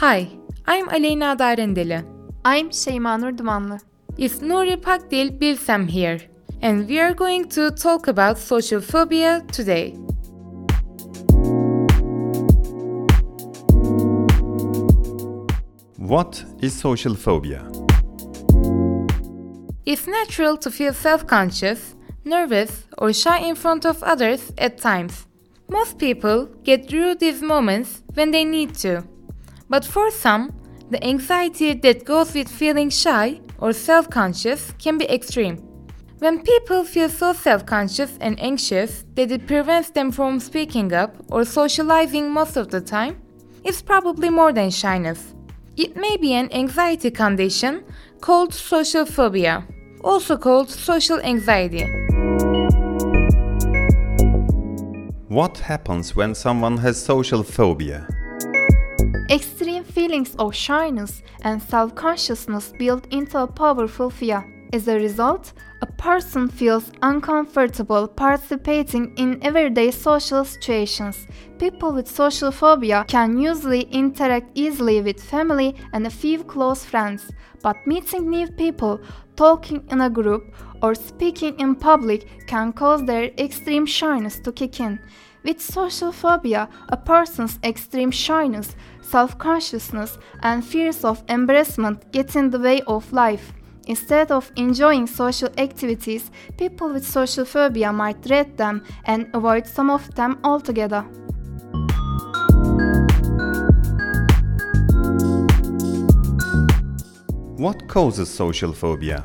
Hi, I'm Aleyna Darendeli. I'm Şeyma Nur Dumanlı. It's Nuri Pakdil Bilsem here, and we are going to talk about social phobia today. What is social phobia? It's natural to feel self conscious, nervous, or shy in front of others at times. Most people get through these moments when they need to. But for some, the anxiety that goes with feeling shy or self conscious can be extreme. When people feel so self conscious and anxious that it prevents them from speaking up or socializing most of the time, it's probably more than shyness. It may be an anxiety condition called social phobia, also called social anxiety. What happens when someone has social phobia? Extreme feelings of shyness and self consciousness build into a powerful fear. As a result, a person feels uncomfortable participating in everyday social situations. People with social phobia can usually interact easily with family and a few close friends, but meeting new people, talking in a group, or speaking in public can cause their extreme shyness to kick in. With social phobia, a person's extreme shyness, self consciousness, and fears of embarrassment get in the way of life. Instead of enjoying social activities, people with social phobia might dread them and avoid some of them altogether. What causes social phobia?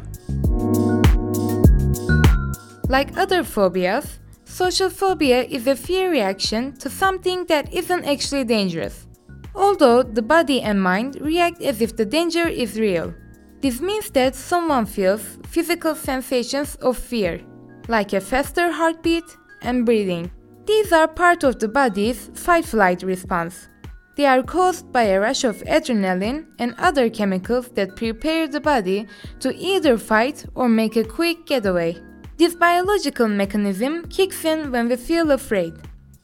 Like other phobias, social phobia is a fear reaction to something that isn't actually dangerous. Although the body and mind react as if the danger is real. This means that someone feels physical sensations of fear, like a faster heartbeat and breathing. These are part of the body's fight flight response. They are caused by a rush of adrenaline and other chemicals that prepare the body to either fight or make a quick getaway. This biological mechanism kicks in when we feel afraid.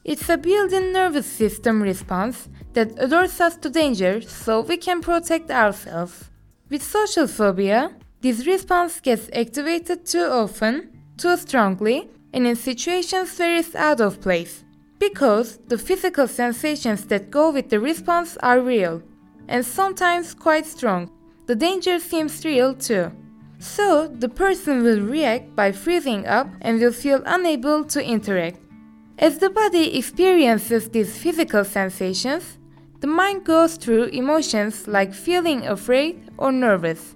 It's a built in nervous system response that alerts us to danger so we can protect ourselves. With social phobia, this response gets activated too often, too strongly, and in situations where it's out of place because the physical sensations that go with the response are real and sometimes quite strong. The danger seems real too. So, the person will react by freezing up and will feel unable to interact. As the body experiences these physical sensations, the mind goes through emotions like feeling afraid or nervous.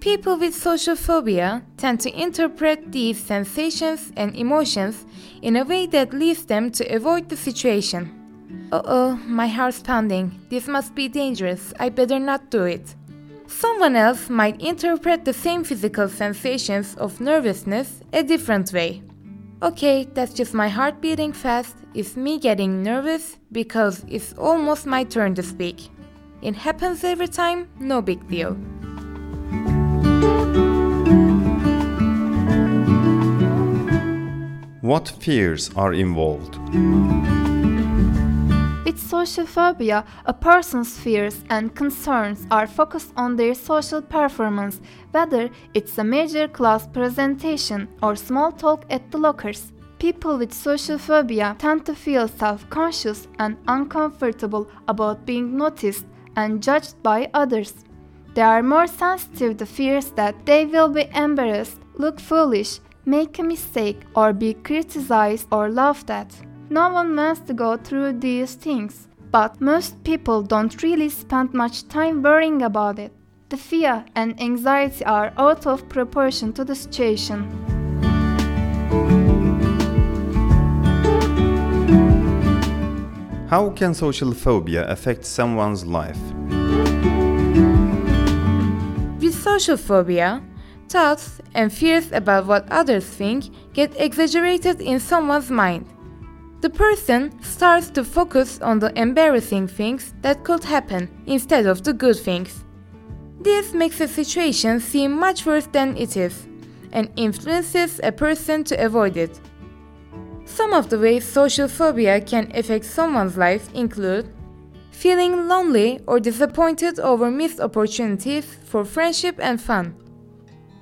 People with social phobia tend to interpret these sensations and emotions in a way that leads them to avoid the situation. Uh oh, my heart's pounding. This must be dangerous. I better not do it. Someone else might interpret the same physical sensations of nervousness a different way. Okay, that's just my heart beating fast. It's me getting nervous because it's almost my turn to speak. It happens every time, no big deal. What fears are involved? With social phobia, a person's fears and concerns are focused on their social performance, whether it's a major class presentation or small talk at the lockers. People with social phobia tend to feel self conscious and uncomfortable about being noticed and judged by others. They are more sensitive to fears that they will be embarrassed, look foolish, make a mistake, or be criticized or laughed at. No one wants to go through these things, but most people don't really spend much time worrying about it. The fear and anxiety are out of proportion to the situation. How can social phobia affect someone's life? With social phobia, thoughts and fears about what others think get exaggerated in someone's mind. The person starts to focus on the embarrassing things that could happen instead of the good things. This makes a situation seem much worse than it is and influences a person to avoid it. Some of the ways social phobia can affect someone's life include feeling lonely or disappointed over missed opportunities for friendship and fun.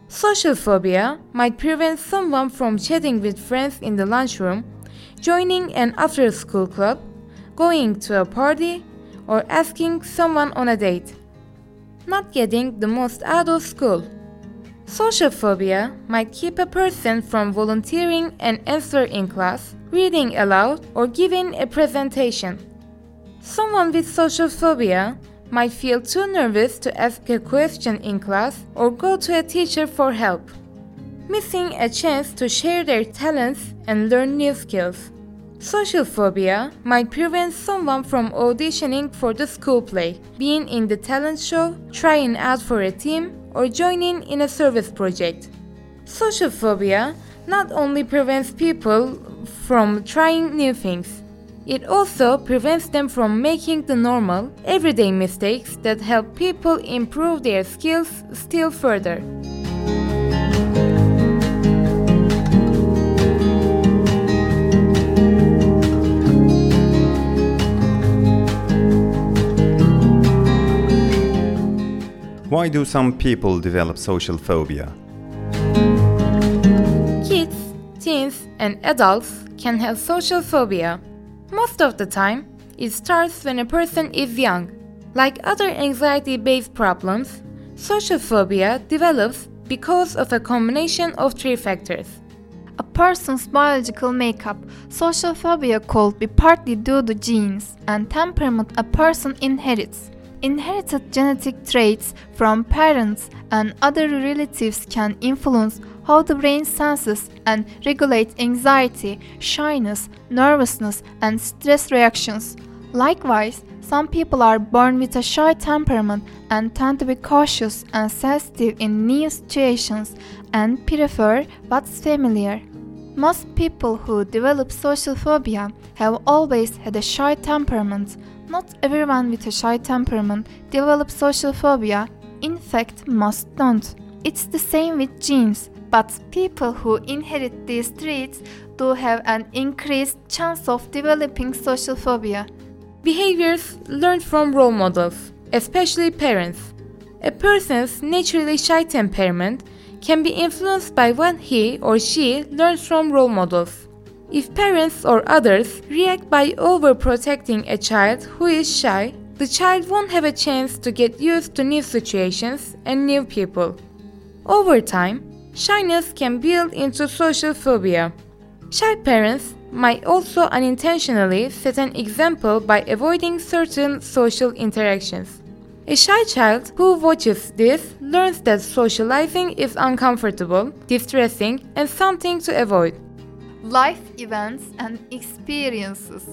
Social phobia might prevent someone from chatting with friends in the lunchroom, joining an after school club, going to a party, or asking someone on a date. Not getting the most out of school. Social phobia might keep a person from volunteering an answer in class, reading aloud, or giving a presentation. Someone with social phobia might feel too nervous to ask a question in class or go to a teacher for help, missing a chance to share their talents and learn new skills. Social phobia might prevent someone from auditioning for the school play, being in the talent show, trying out for a team, or joining in a service project. Social phobia not only prevents people from trying new things, it also prevents them from making the normal, everyday mistakes that help people improve their skills still further. Why do some people develop social phobia? Kids, teens, and adults can have social phobia. Most of the time, it starts when a person is young. Like other anxiety based problems, social phobia develops because of a combination of three factors. A person's biological makeup, social phobia could be partly due to genes and temperament a person inherits. Inherited genetic traits from parents and other relatives can influence how the brain senses and regulates anxiety, shyness, nervousness, and stress reactions. Likewise, some people are born with a shy temperament and tend to be cautious and sensitive in new situations and prefer what's familiar. Most people who develop social phobia have always had a shy temperament. Not everyone with a shy temperament develops social phobia. In fact, most don't. It's the same with genes, but people who inherit these traits do have an increased chance of developing social phobia. Behaviors learned from role models, especially parents. A person's naturally shy temperament can be influenced by what he or she learns from role models. If parents or others react by overprotecting a child who is shy, the child won't have a chance to get used to new situations and new people. Over time, shyness can build into social phobia. Shy parents might also unintentionally set an example by avoiding certain social interactions. A shy child who watches this learns that socializing is uncomfortable, distressing, and something to avoid. Life events and experiences.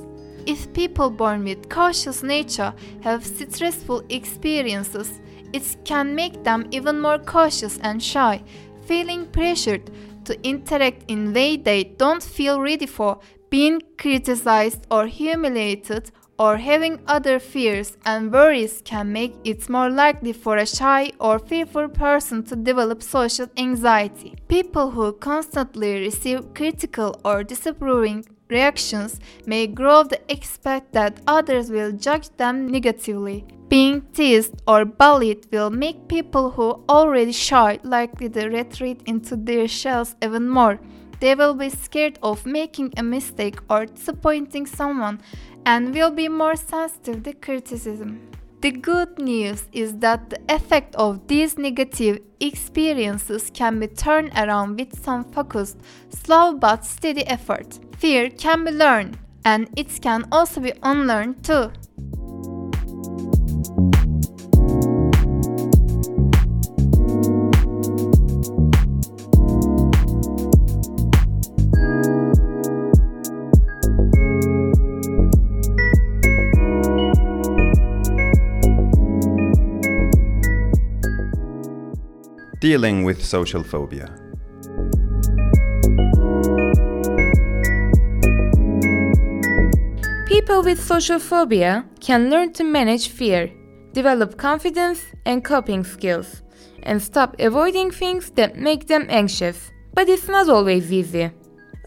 If people born with cautious nature have stressful experiences, it can make them even more cautious and shy, feeling pressured to interact in way they don't feel ready for, being criticized or humiliated or having other fears and worries can make it more likely for a shy or fearful person to develop social anxiety. People who constantly receive critical or disapproving reactions may grow to expect that others will judge them negatively. Being teased or bullied will make people who already shy likely to retreat into their shells even more. They will be scared of making a mistake or disappointing someone and will be more sensitive to criticism. The good news is that the effect of these negative experiences can be turned around with some focused, slow but steady effort. Fear can be learned, and it can also be unlearned too. Dealing with social phobia. People with social phobia can learn to manage fear, develop confidence and coping skills, and stop avoiding things that make them anxious. But it's not always easy.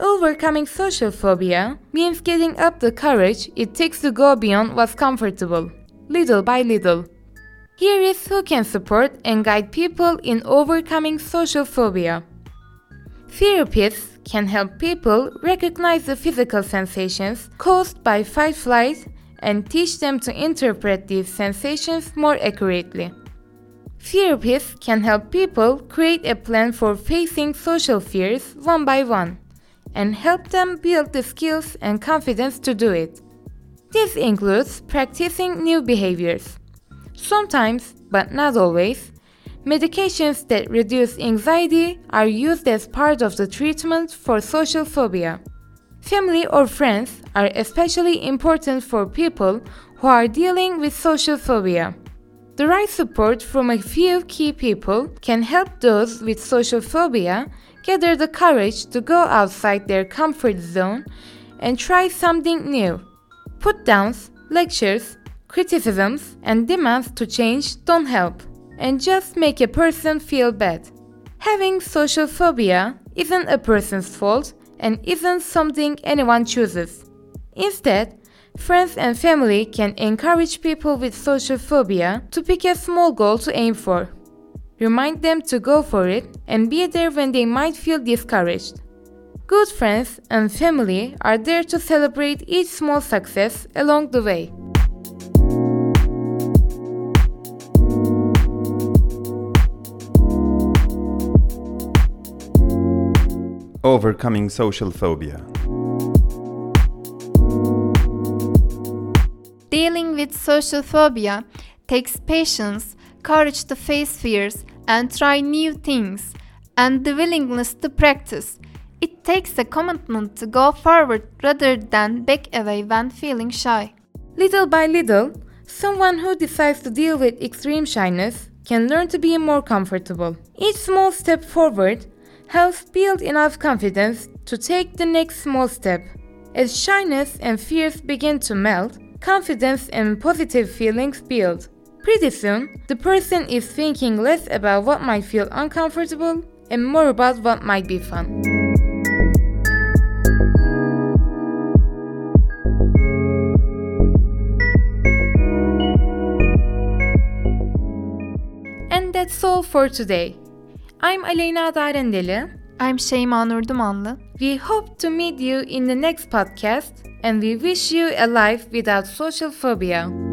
Overcoming social phobia means getting up the courage it takes to go beyond what's comfortable. little by little. Here is who can support and guide people in overcoming social phobia. Therapists can help people recognize the physical sensations caused by fight flight and teach them to interpret these sensations more accurately. Therapists can help people create a plan for facing social fears one by one and help them build the skills and confidence to do it. This includes practicing new behaviors. Sometimes, but not always, medications that reduce anxiety are used as part of the treatment for social phobia. Family or friends are especially important for people who are dealing with social phobia. The right support from a few key people can help those with social phobia gather the courage to go outside their comfort zone and try something new. Put downs, lectures, criticisms, and demands to change don't help and just make a person feel bad. Having social phobia isn't a person's fault and isn't something anyone chooses. Instead, friends and family can encourage people with social phobia to pick a small goal to aim for. Remind them to go for it and be there when they might feel discouraged. Good friends and family are there to celebrate each small success along the way. Overcoming social phobia. Dealing with social phobia takes patience, courage to face fears, and try new things, and the willingness to practice. It takes a commitment to go forward rather than back away when feeling shy. Little by little, someone who decides to deal with extreme shyness can learn to be more comfortable. Each small step forward helps build enough confidence to take the next small step. As shyness and fears begin to melt, confidence and positive feelings build. Pretty soon, the person is thinking less about what might feel uncomfortable and more about what might be fun. And that's all for today. I'm Aleyna Darendeli. I'm Şeyma Nurdumanlı. We hope to meet you in the next podcast and we wish you a life without social phobia.